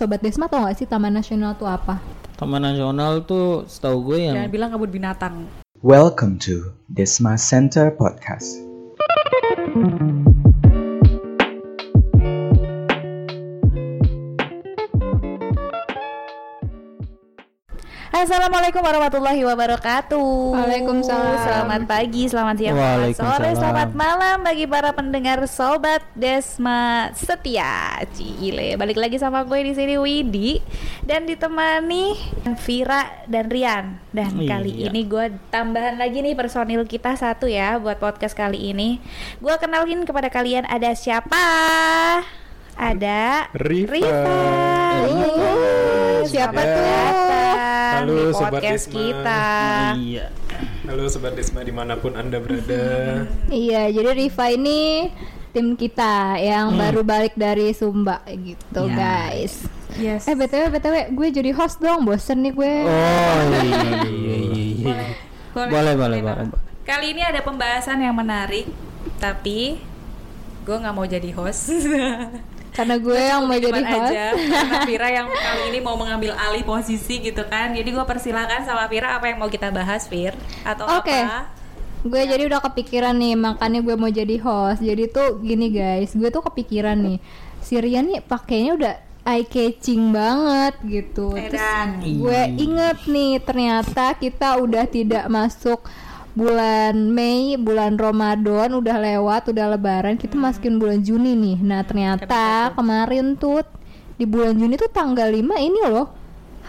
Sobat Desma tau gak sih Taman Nasional tuh apa? Taman Nasional tuh setahu gue Jangan yang bilang kabut binatang. Welcome to Desma Center Podcast. Assalamualaikum warahmatullahi wabarakatuh. Waalaikumsalam. Selamat pagi, selamat siang, selamat sore, selamat malam bagi para pendengar sobat Desma setia. Cile, balik lagi sama gue di sini Widi dan ditemani Vira dan Rian. Dan Iya. kali ini gue tambahan lagi nih personil kita satu ya buat podcast kali ini. Gue kenalin kepada kalian ada siapa? Ada Rifa. Uh, Siapa selamat tuh? Di Sobat podcast Desma. kita. iya. Halo Sobat Desma di mana pun anda berada. Iya, jadi Riva ini tim kita yang Hmm. baru balik dari Sumba gitu Ya. guys. Yes. Eh btw btw gue jadi host dong, bosen nih gue. Oh iya iya iya iya. Boleh boleh boleh. Kali ini ada pembahasan yang menarik, tapi gue nggak mau jadi host. Karena gue yang mau jadi host. aja, karena Vira yang kali ini mau mengambil alih posisi gitu kan. Jadi gue persilakan sama Vira apa yang mau kita bahas, Vir? Atau Oke. apa? Gue jadi udah kepikiran nih, makanya gue mau jadi host. Jadi tuh gini guys, gue tuh kepikiran nih. Si Rian nih pakainya udah eye catching banget gitu. Terus gue inget nih ternyata kita udah tidak masuk bulan Mei, bulan Ramadan udah lewat, udah lebaran, kita masukin bulan Juni nih. Nah, ternyata kemarin tuh di bulan Juni tuh tanggal 5 ini loh.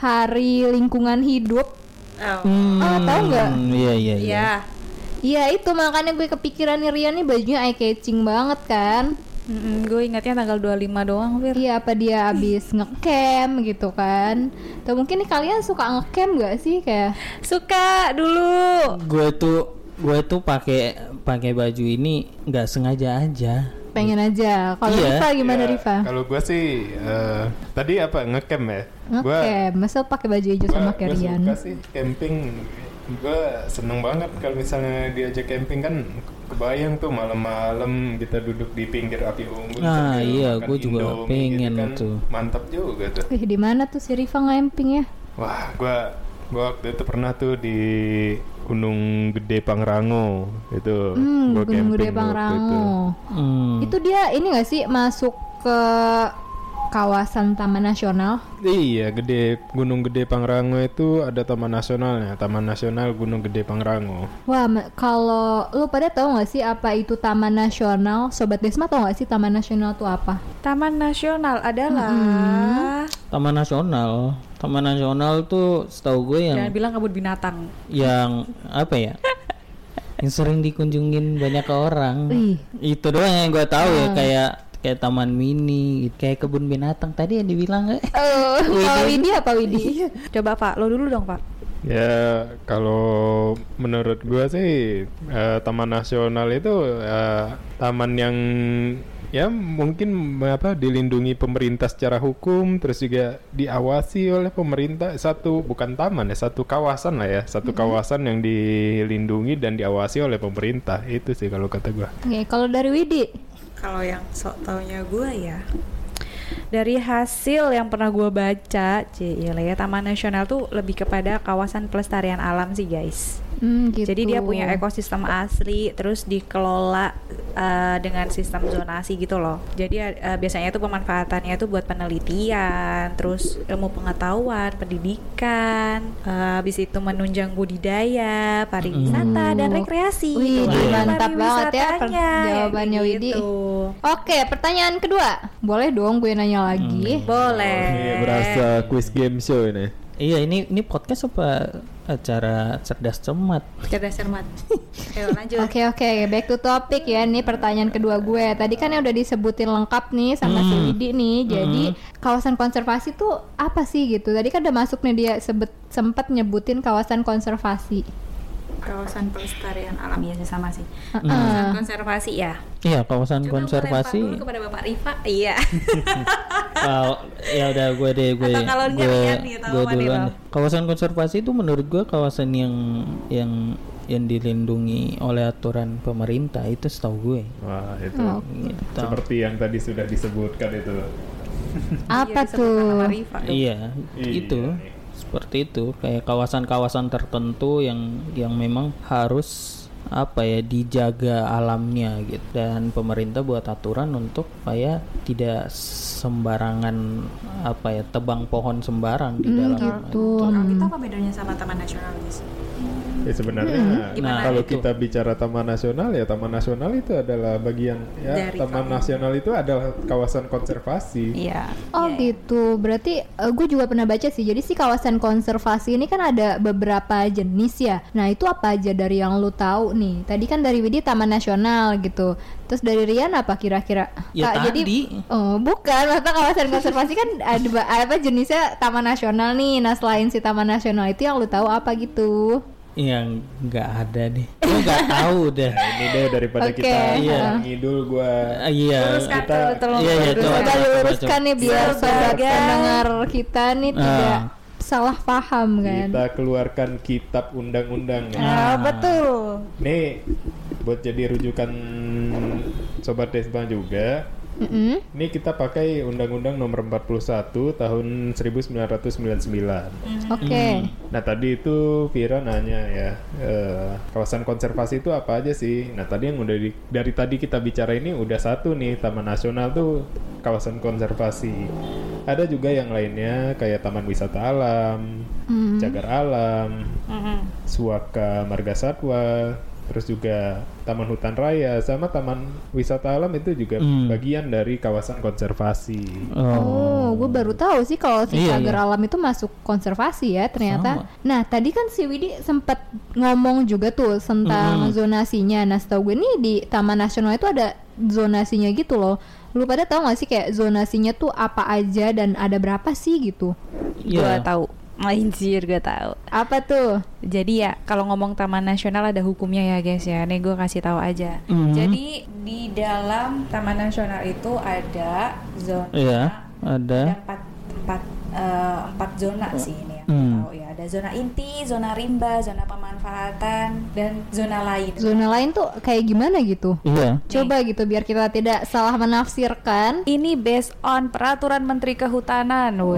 Hari lingkungan hidup. Oh. Ah, tahu nggak? Iya iya iya. Ya. Iya itu makanya gue kepikiran nih Rian nih bajunya eye catching banget kan gue ingatnya tanggal 25 doang, Vir. Iya apa dia abis ngecamp gitu kan Atau mungkin nih kalian suka ngecamp gak sih kayak Suka dulu. Gue tuh gue tuh pakai pakai baju ini nggak sengaja aja. pengen aja Kalau Iya. Riva gimana Ya, Riva? Kalau gua sih eh, tadi apa ngecamp ya? Gua Ngecamp, masa pakai baju hijau gua, sama gua kayak Rian suka sih camping. Gua seneng banget kalau misalnya diajak camping kan kebayang tuh malam-malam kita duduk di pinggir api unggun. Nah, iya, gua juga Indomie pengen kan. tuh. Mantap juga tuh. Wih di mana tuh si Riva ngamping ya? Wah, gua gua waktu itu pernah tuh di Gunung Gede Pangrango itu. Hmm, gua Gunung Gede waktu itu. Pangrango Hmm. Itu dia ini gak sih masuk ke kawasan Taman Nasional? Iya, gede Gunung Gede Pangrango itu ada taman nasionalnya, Taman Nasional Gunung Gede Pangrango. Wah, kalau lu pada tahu nggak sih apa itu Taman Nasional? Sobat Desma tahu nggak sih Taman Nasional itu apa? Taman Nasional adalah Taman Nasional. Taman Nasional tuh setahu gue yang Jangan bilang kabut binatang. yang apa ya? yang sering dikunjungin banyak orang. Wih. Itu doang yang gue tahu ya kayak kayak taman mini, kayak kebun binatang. Tadi yang dibilang eh. Oh, kalau Widi apa Widi? Coba Pak, lo dulu dong Pak. Ya, kalau menurut gua sih eh, Taman Nasional itu eh, taman yang ya mungkin apa dilindungi pemerintah secara hukum terus juga diawasi oleh pemerintah. Satu bukan taman ya satu kawasan lah ya. Satu kawasan yang dilindungi dan diawasi oleh pemerintah. Itu sih kalau kata gua. Oke, kalau dari Widi, Kalau yang sok taunya gue ya dari hasil yang pernah gue baca, cile ya Taman Nasional tuh lebih kepada kawasan pelestarian alam sih guys. Hmm, gitu. Jadi dia punya ekosistem asli, terus dikelola uh, dengan sistem zonasi gitu loh. Jadi uh, biasanya tuh pemanfaatannya tuh buat penelitian, terus ilmu pengetahuan, pendidikan, uh, habis itu menunjang budidaya, pariwisata dan rekreasi. Wih, Gitu. mantap banget ya per- jawabannya kayak Widi. gitu. Oke, pertanyaan kedua. Boleh dong gue nanya lagi. Boleh. Iya, berasa quiz game show ini Iya ini ini podcast apa acara cerdas cermat? Cerdas cermat. Ayo lanjut. Oke oke, back to topic ya. Ini pertanyaan kedua gue. Tadi kan yang udah disebutin lengkap nih sama si Widi nih. Jadi kawasan konservasi tuh apa sih gitu? Tadi kan udah masuk nih dia sebut sempat nyebutin kawasan konservasi. Kawasan pelestarian alam ya sih sama sih. Heeh. Kawasan konservasi ya. Iya kawasan Coba gue konservasi. dulu kepada Bapak Rifa. Iya. Kalau ya udah gue deh gue Atau gue gue nih, duluan. Kawasan konservasi itu menurut gue kawasan yang yang yang dilindungi oleh aturan pemerintah itu setahu gue. wah itu Oh. Gitu. seperti yang tadi sudah disebutkan itu Apa Iya, tuh? Riva. Iya, Iya. itu seperti itu kayak kawasan-kawasan tertentu yang yang memang harus apa ya dijaga alamnya gitu dan pemerintah buat aturan untuk supaya tidak sembarangan apa ya tebang pohon sembarang di dalam gitu. Kalau itu apa bedanya sama Taman Nasional guys? Ya sebenarnya Gimana kalau itu? kita bicara Taman Nasional ya Taman Nasional itu adalah bagian ya Dari Taman kamu. Nasional itu adalah kawasan konservasi. Iya. Oh gitu, berarti gue juga pernah baca sih. Jadi si kawasan konservasi ini kan ada beberapa jenis ya. Nah itu apa aja dari yang lu tahu nih? Tadi kan dari Widi Taman Nasional gitu. Terus dari Rian apa kira-kira? Ya Kak, tadi. oh bukan, mata kawasan konservasi kan ada apa jenisnya Taman Nasional nih. Nah selain si Taman Nasional itu yang lu tahu apa gitu? Yang nggak ada nih gue nggak tahu deh Nah, ini deh daripada Oke, kita iya. ngidul gua Ah, iya Luruskan kita- Iya, iya, luruskan. coba, Coba coba, diluruskan coba. nih biar Sebagai- pendengar kita nih Ah. tidak salah paham kan? kita keluarkan kitab undang-undang ya. Ah, betul. Nih buat jadi rujukan sobat Desma juga. Mm-mm. Ini kita pakai Undang-Undang Nomor 41 Tahun 1999. Oke. Nah tadi itu Vira nanya ya eh, kawasan konservasi itu apa aja sih? Nah tadi yang udah di- dari tadi kita bicara ini udah satu nih Taman Nasional tuh kawasan konservasi. Ada juga yang lainnya kayak Taman Wisata Alam, Hmm. Cagar Alam, Mhm. Suaka Marga Satwa, terus juga Taman Hutan Raya sama Taman Wisata Alam itu juga Hmm. bagian dari kawasan konservasi. Oh, gue baru tahu sih kalau si Iya, cagar iya. alam itu masuk konservasi ya ternyata. Nah, tadi kan si Widi sempat ngomong juga tuh tentang Mm-mm. zonasinya. Nah, setahu gue nih di Taman Nasional itu ada zonasinya gitu loh. Lu pada tahu gak sih kayak zonasinya tuh apa aja dan ada berapa sih gitu? Gua Iya. tahu. Anjir, gue tahu. Apa tuh? Jadi ya kalau ngomong Taman Nasional ada hukumnya ya guys ya. Nih gue kasih tahu aja. Mhm. Jadi di dalam Taman Nasional itu ada zona Iya, ada ada. empat empat eh, empat zona sih ini yang Hmm. tahu ya. Ada zona inti, zona rimba, zona pemanfaatan dan zona lain. Zona lain tuh kayak gimana gitu? Iya. Coba gitu biar kita tidak salah menafsirkan. Ini based on peraturan Menteri Kehutanan. Oh.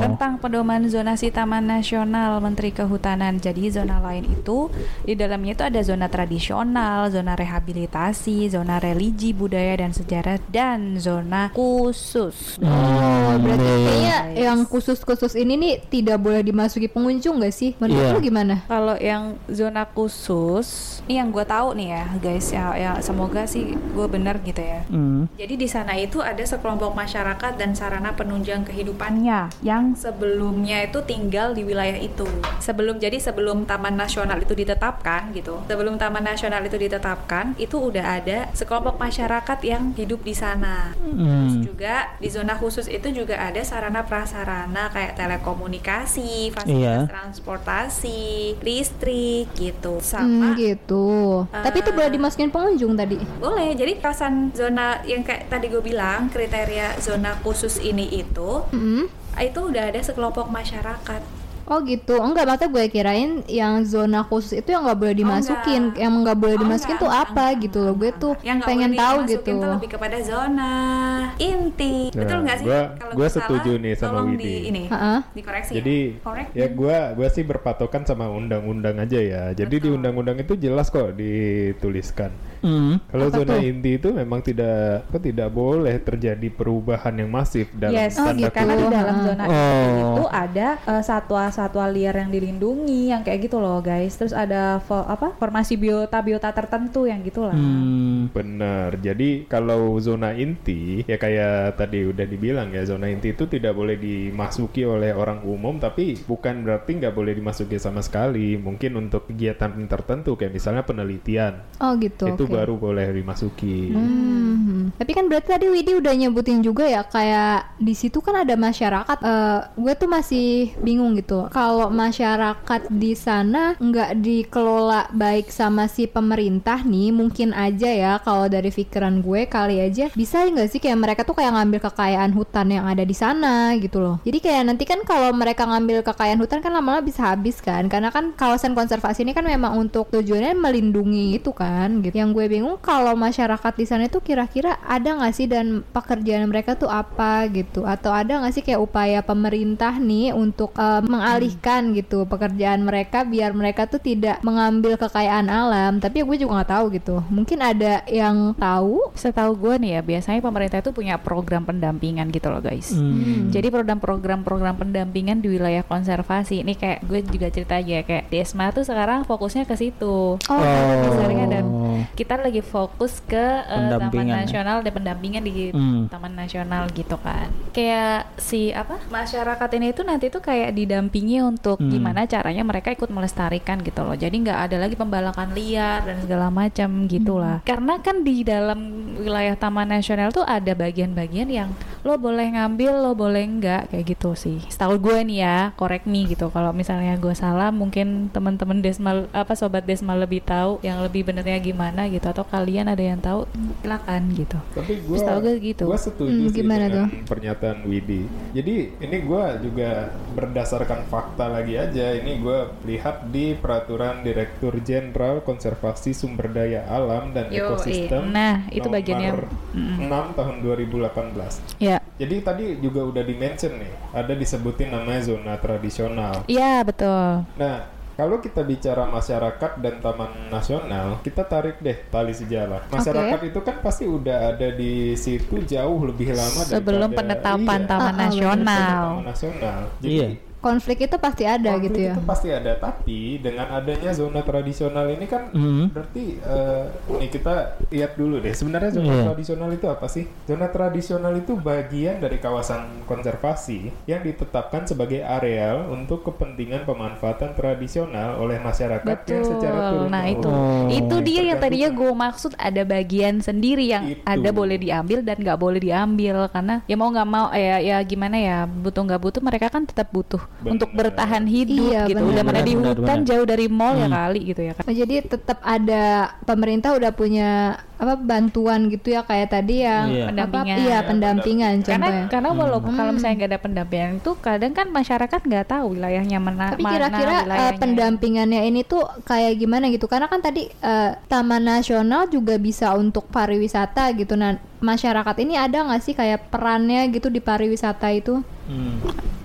tentang pedoman zonasi Taman Nasional Menteri Kehutanan. Jadi zona lain itu di dalamnya itu ada zona tradisional, zona rehabilitasi, zona religi, budaya dan sejarah dan zona khusus. Oh, berarti iya, kayaknya yang khusus-khusus ini nih tidak boleh dimasuki pengunjung gak sih? Menurut Iya. lu gimana? Kalau yang zona khusus, ini yang gue tahu nih ya guys ya, ya semoga sih gue bener gitu ya. Hmm. Jadi di sana itu ada sekelompok masyarakat dan sarana penunjang kehidupannya yang sebelumnya itu tinggal di wilayah itu. Sebelum jadi sebelum Taman Nasional itu ditetapkan gitu. Sebelum Taman Nasional itu ditetapkan, itu udah ada sekelompok masyarakat yang hidup di sana. Terus Hmm. juga di zona khusus itu juga ada sarana prasarana kayak telekomunikasi, Iya. Fasilitas transportasi, listrik gitu. Sama Hmm, gitu. Tapi itu Eh, boleh dimasukin pengunjung tadi. boleh, jadi kawasan zona yang kayak tadi gue bilang kriteria zona khusus ini itu Mm-mm. itu udah ada sekelompok masyarakat. Oh gitu. Enggak, mata gue kirain yang zona khusus itu yang nggak boleh dimasukin. enggak. yang nggak boleh Oh, dimasukin enggak, tuh enggak, apa enggak, gitu loh. Gue tuh Yang pengen tahu gitu. tuh lebih kepada zona inti. Betul Nah, nggak sih? gue salah, setuju nih sama Widi. Di, ini, Ha-ha. dikoreksi. Jadi Correct ya gua gua sih berpatokan sama undang-undang aja ya. Jadi di undang-undang itu jelas kok dituliskan. Hmm. Kalau Apa zona tuh? inti itu memang tidak apa, tidak boleh terjadi perubahan yang masif dalam Yes, Oh, tanda gitu. karena di dalam zona Oh. inti itu ada eh, satwa-satwa liar yang dilindungi, yang kayak gitu loh guys. Terus ada fo- apa formasi biota-biota tertentu yang gitulah. Hmm. Benar. Jadi kalau zona inti ya kayak tadi udah dibilang ya zona inti itu tidak boleh dimasuki oleh orang umum tapi bukan berarti nggak boleh dimasuki sama sekali. Mungkin untuk kegiatan tertentu kayak misalnya penelitian Oh gitu. itu oke. baru boleh dimasuki. Hmm. Tapi kan berarti tadi Widi udah nyebutin juga ya kayak di situ kan ada masyarakat eh, gue tuh masih bingung gitu. Kalau masyarakat di sana nggak dikelola baik sama si pemerintah nih, mungkin aja ya kalau dari pikiran gue kali aja bisa nggak sih kayak mereka tuh kayak ngambil kekayaan hutan yang ada di sana gitu loh. Jadi kayak nanti kan kalau mereka ngambil kekayaan hutan kan lama-lama bisa habis kan, karena kan kawasan konservasi ini kan memang untuk tujuannya melindungi itu kan. Gitu. Yang gue bingung kalau masyarakat di sana itu kira-kira ada nggak sih dan pekerjaan mereka tuh apa gitu, atau ada nggak sih kayak upaya pemerintah nih untuk eh, mengalihkan gitu pekerjaan mereka biar mereka tuh tidak mengambil kekayaan alam. Tapi gue juga nggak tahu gitu. Mungkin ada yang tahu. Setahu gue nih ya, biasanya pemerintah itu punya program pendampingan gitu loh guys. Hmm. Jadi program-program-program pendampingan di wilayah konservasi ini kayak gue juga cerita aja kayak Desma tuh sekarang fokusnya ke situ. Oh, Misalnya dan kita lagi fokus ke eh, Taman ya? Nasional dan pendampingan di Hmm. Taman Nasional gitu kan. Kayak si apa masyarakat ini itu nanti tuh kayak didampingi untuk Hmm. gimana caranya mereka ikut melestarikan gitu loh. Jadi nggak ada lagi pembalakan liar dan segala macam gitulah. Karena kan di dalam wilayah Taman Nasional tuh ada bagian-bagian yang lo boleh ngambil, lo boleh enggak kayak gitu sih. Setahu gue nih ya, correct me gitu. Kalau misalnya gue salah, mungkin teman-teman Desma apa sobat Desma lebih tahu yang lebih benernya gimana gitu atau kalian ada yang tahu silakan gitu. Tapi gue Setahu gue gitu. Gue setuju Hmm, sih gimana dengan pernyataan Widi. Jadi ini gue juga berdasarkan fakta lagi aja. Ini gue lihat di peraturan Direktur Jenderal Konservasi Sumber Daya Alam dan Yo, Ekosistem. iya. Nah, itu nomor bagiannya. Mm-mm. 6 tahun 2018. Ya, Jadi tadi juga udah di-mention nih, ada disebutin namanya zona tradisional. iya betul. Nah, kalau kita bicara masyarakat dan taman nasional, kita tarik deh tali sejarah. Masyarakat itu kan pasti udah ada di situ jauh lebih lama Sebelum daripada- penetapan iya, Taman Ah, ah, Nasional. Taman nasional. Jadi Iya. Konflik itu pasti ada konflik gitu ya. itu pasti ada, tapi dengan adanya zona tradisional ini kan Hmm. berarti eh, nih kita lihat dulu deh. Sebenarnya zona Iya. tradisional itu apa sih? Zona tradisional itu bagian dari kawasan konservasi yang ditetapkan sebagai areal untuk kepentingan pemanfaatan tradisional oleh masyarakat yang secara Betul. turun Nah itu, Oh. itu dia yang tadinya gue maksud ada bagian sendiri yang Itu. ada boleh diambil dan nggak boleh diambil karena ya mau nggak mau ya ya gimana ya butuh nggak butuh mereka kan tetap butuh Bener. untuk bertahan hidup Iya, gitu. bener. Udah mana di hutan bener. jauh dari mall ya Hmm. kali gitu ya kan. Oh, jadi tetap ada pemerintah udah punya apa bantuan gitu ya kayak tadi yang Iya. apa, Pendampingan. iya pendampingan Karena contohnya. karena walaupun kalau Hmm. misalnya nggak ada pendampingan itu kadang kan masyarakat nggak tahu wilayahnya mana Tapi mana kira-kira wilayahnya. pendampingannya ini tuh kayak gimana gitu? Karena kan tadi eh, Taman Nasional juga bisa untuk pariwisata gitu. Nah, masyarakat ini ada nggak sih kayak perannya gitu di pariwisata itu? Hmm.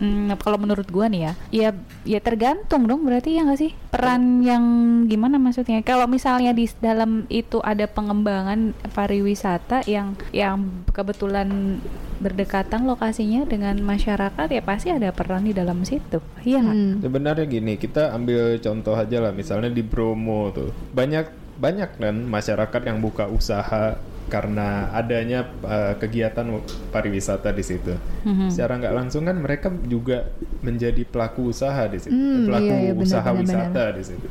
Hmm, kalau menurut gua nih ya, ya ya tergantung dong berarti ya nggak sih peran yang gimana maksudnya? Kalau misalnya di dalam itu ada pengembangan pariwisata yang yang kebetulan berdekatan lokasinya dengan masyarakat ya pasti ada peran di dalam situ. Iya? Hmm. Sebenarnya gini, kita ambil contoh aja lah, misalnya di Bromo tuh banyak banyak kan masyarakat yang buka usaha karena adanya uh, kegiatan pariwisata di situ. Mhm. Secara nggak langsung kan mereka juga menjadi pelaku usaha di situ, Hmm, pelaku iya, iya, benar, usaha benar, wisata di situ.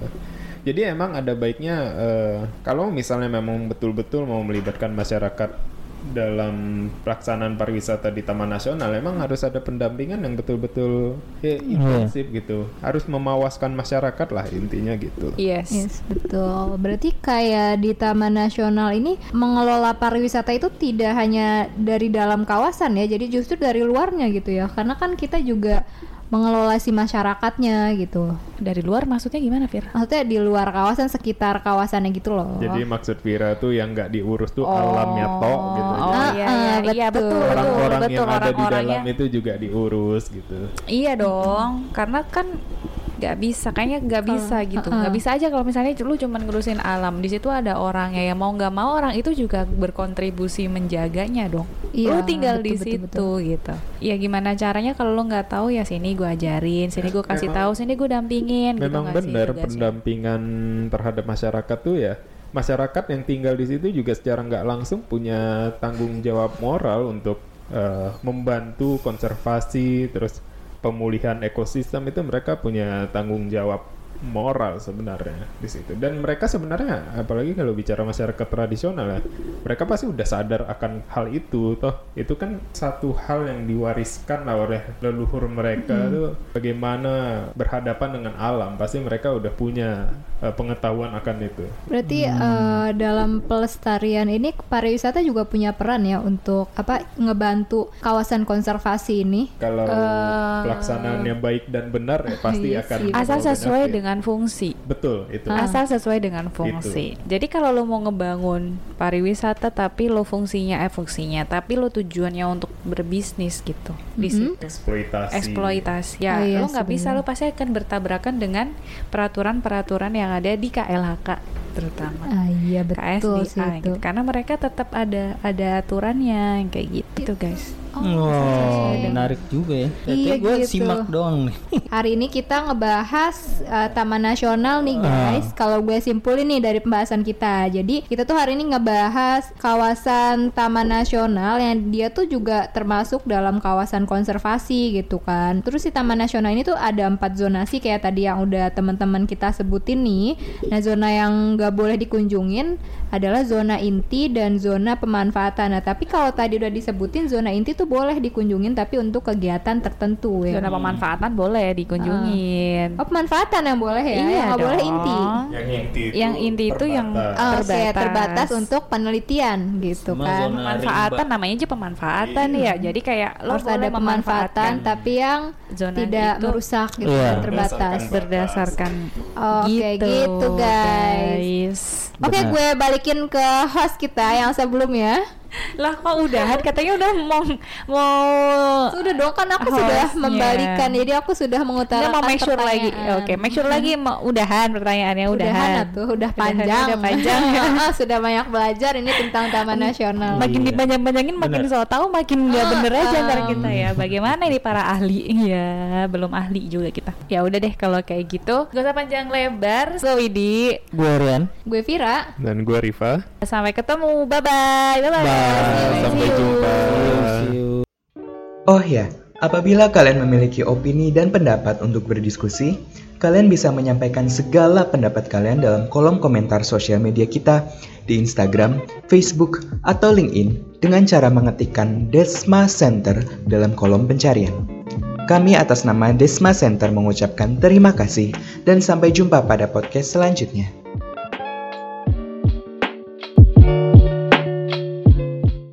Jadi emang ada baiknya uh, kalau misalnya memang betul-betul mau melibatkan masyarakat dalam pelaksanaan pariwisata di Taman Nasional emang harus ada pendampingan yang betul-betul ya, intensif gitu harus memawaskan masyarakat lah intinya gitu Yes. Yes, betul. Berarti kayak di Taman Nasional ini mengelola pariwisata itu tidak hanya dari dalam kawasan ya, jadi justru dari luarnya gitu ya. Karena kan kita juga mengelola si masyarakatnya gitu. Dari luar maksudnya gimana, Fir? Maksudnya di luar kawasan, sekitar kawasannya gitu loh. jadi maksud Vira tuh yang nggak diurus tuh Oh. alamnya tok gitu Oh Ah, iya, ah, iya, iya betul. betul, orang-orang betul, yang ada di orang-orangnya. dalam itu juga diurus gitu Iya dong, karena kan nggak bisa, kayaknya nggak bisa gitu, uh-uh. nggak bisa aja kalau misalnya lu cuma ngurusin alam, di situ ada orangnya yang mau nggak mau orang itu juga berkontribusi menjaganya dong. Iya, lu tinggal di betul, situ betul, gitu. Ya gimana caranya kalau lu nggak tahu ya sini gua ajarin, sini gua kasih Memang- tahu, sini gua dampingin. gitu memang sih benar pendampingan terhadap masyarakat tuh ya masyarakat yang tinggal di situ juga secara nggak langsung punya tanggung jawab moral untuk eh, membantu konservasi terus pemulihan ekosistem itu mereka punya tanggung jawab moral sebenarnya di situ. Dan mereka sebenarnya apalagi kalau bicara masyarakat tradisional ya, mereka pasti udah sadar akan hal itu toh. Itu kan satu hal yang diwariskan lah oleh leluhur mereka tuh bagaimana berhadapan dengan alam. Pasti mereka udah punya eh, pengetahuan akan itu. Berarti eh, dalam pelestarian ini pariwisata juga punya peran ya untuk apa ngebantu kawasan konservasi ini. Kalau pelaksanaannya baik dan benar ya pasti Iya akan. Asal sesuai dengan fungsi. betul itu. Asal sesuai dengan fungsi. Jadi kalau lo mau ngebangun pariwisata tapi lo fungsinya eh fungsinya tapi lo tujuannya untuk berbisnis gitu di situ. Eksploitasi. Eksploitasi. Ya, Oh iya lo nggak bisa lo pasti akan bertabrakan dengan peraturan-peraturan yang ada di KLHK terutama. Ah iya betul KSDA sih itu. gitu. Karena mereka tetap ada ada aturannya yang kayak gitu, guys. Oh, menarik juga ya. Iya, gue gitu. simak doang nih. Hari ini kita ngebahas uh, Taman Nasional nih guys. Kalau gue simpulin nih dari pembahasan kita. Jadi kita tuh hari ini ngebahas kawasan Taman Nasional yang dia tuh juga termasuk dalam kawasan konservasi gitu kan. Terus si Taman Nasional ini tuh ada empat zonasi kayak tadi yang udah teman-teman kita sebutin nih. Nah zona yang nggak boleh dikunjungin adalah zona inti dan zona pemanfaatan. Nah tapi kalau tadi udah disebutin zona inti tuh boleh dikunjungin tapi untuk kegiatan tertentu ya. Zona pemanfaatan boleh dikunjungin. Oh pemanfaatan yang boleh ya, Iya yang nggak boleh inti. Yang inti itu Yang inti itu yang terbatas. Oh, Oke, Terbatas. terbatas untuk penelitian gitu Cuma kan. zona pemanfaatan rimba. namanya aja pemanfaatan ya. Jadi kayak lo Harus ada pemanfaatan memanfaatkan tapi yang zona tidak itu merusak gitu, Iya. kan, terbatas. berdasarkan Oke, gitu, guys. Oke, Benar. gue balikin ke host kita yang sebelumnya. Lah kok udahan katanya udah mau mau Sudah dong kan aku sudah membalikan, jadi aku sudah mengutarakan mau make sure lagi. Oke, make sure lagi mau udahan pertanyaannya Udahan udahan. atuh, udah panjang. Udah panjang. Ah, sudah banyak belajar ini tentang Taman Nasional. makin Iya. dipanjang-panjangin makin Bener. so tahu makin nggak Ah, bener aja ntar ah. kita ya bagaimana ini para ahli ya belum ahli juga kita ya udah deh kalau kayak gitu gak usah panjang lebar so Widi Gue Rian. Gue Vira. Dan gue Riva. sampai ketemu bye bye bye bye, Bye. Sampai jumpa. Oh ya, apabila kalian memiliki opini dan pendapat untuk berdiskusi, kalian bisa menyampaikan segala pendapat kalian dalam kolom komentar sosial media kita di Instagram, Facebook, atau LinkedIn dengan cara mengetikkan Desma Center dalam kolom pencarian. Kami atas nama Desma Center mengucapkan terima kasih dan sampai jumpa pada podcast selanjutnya.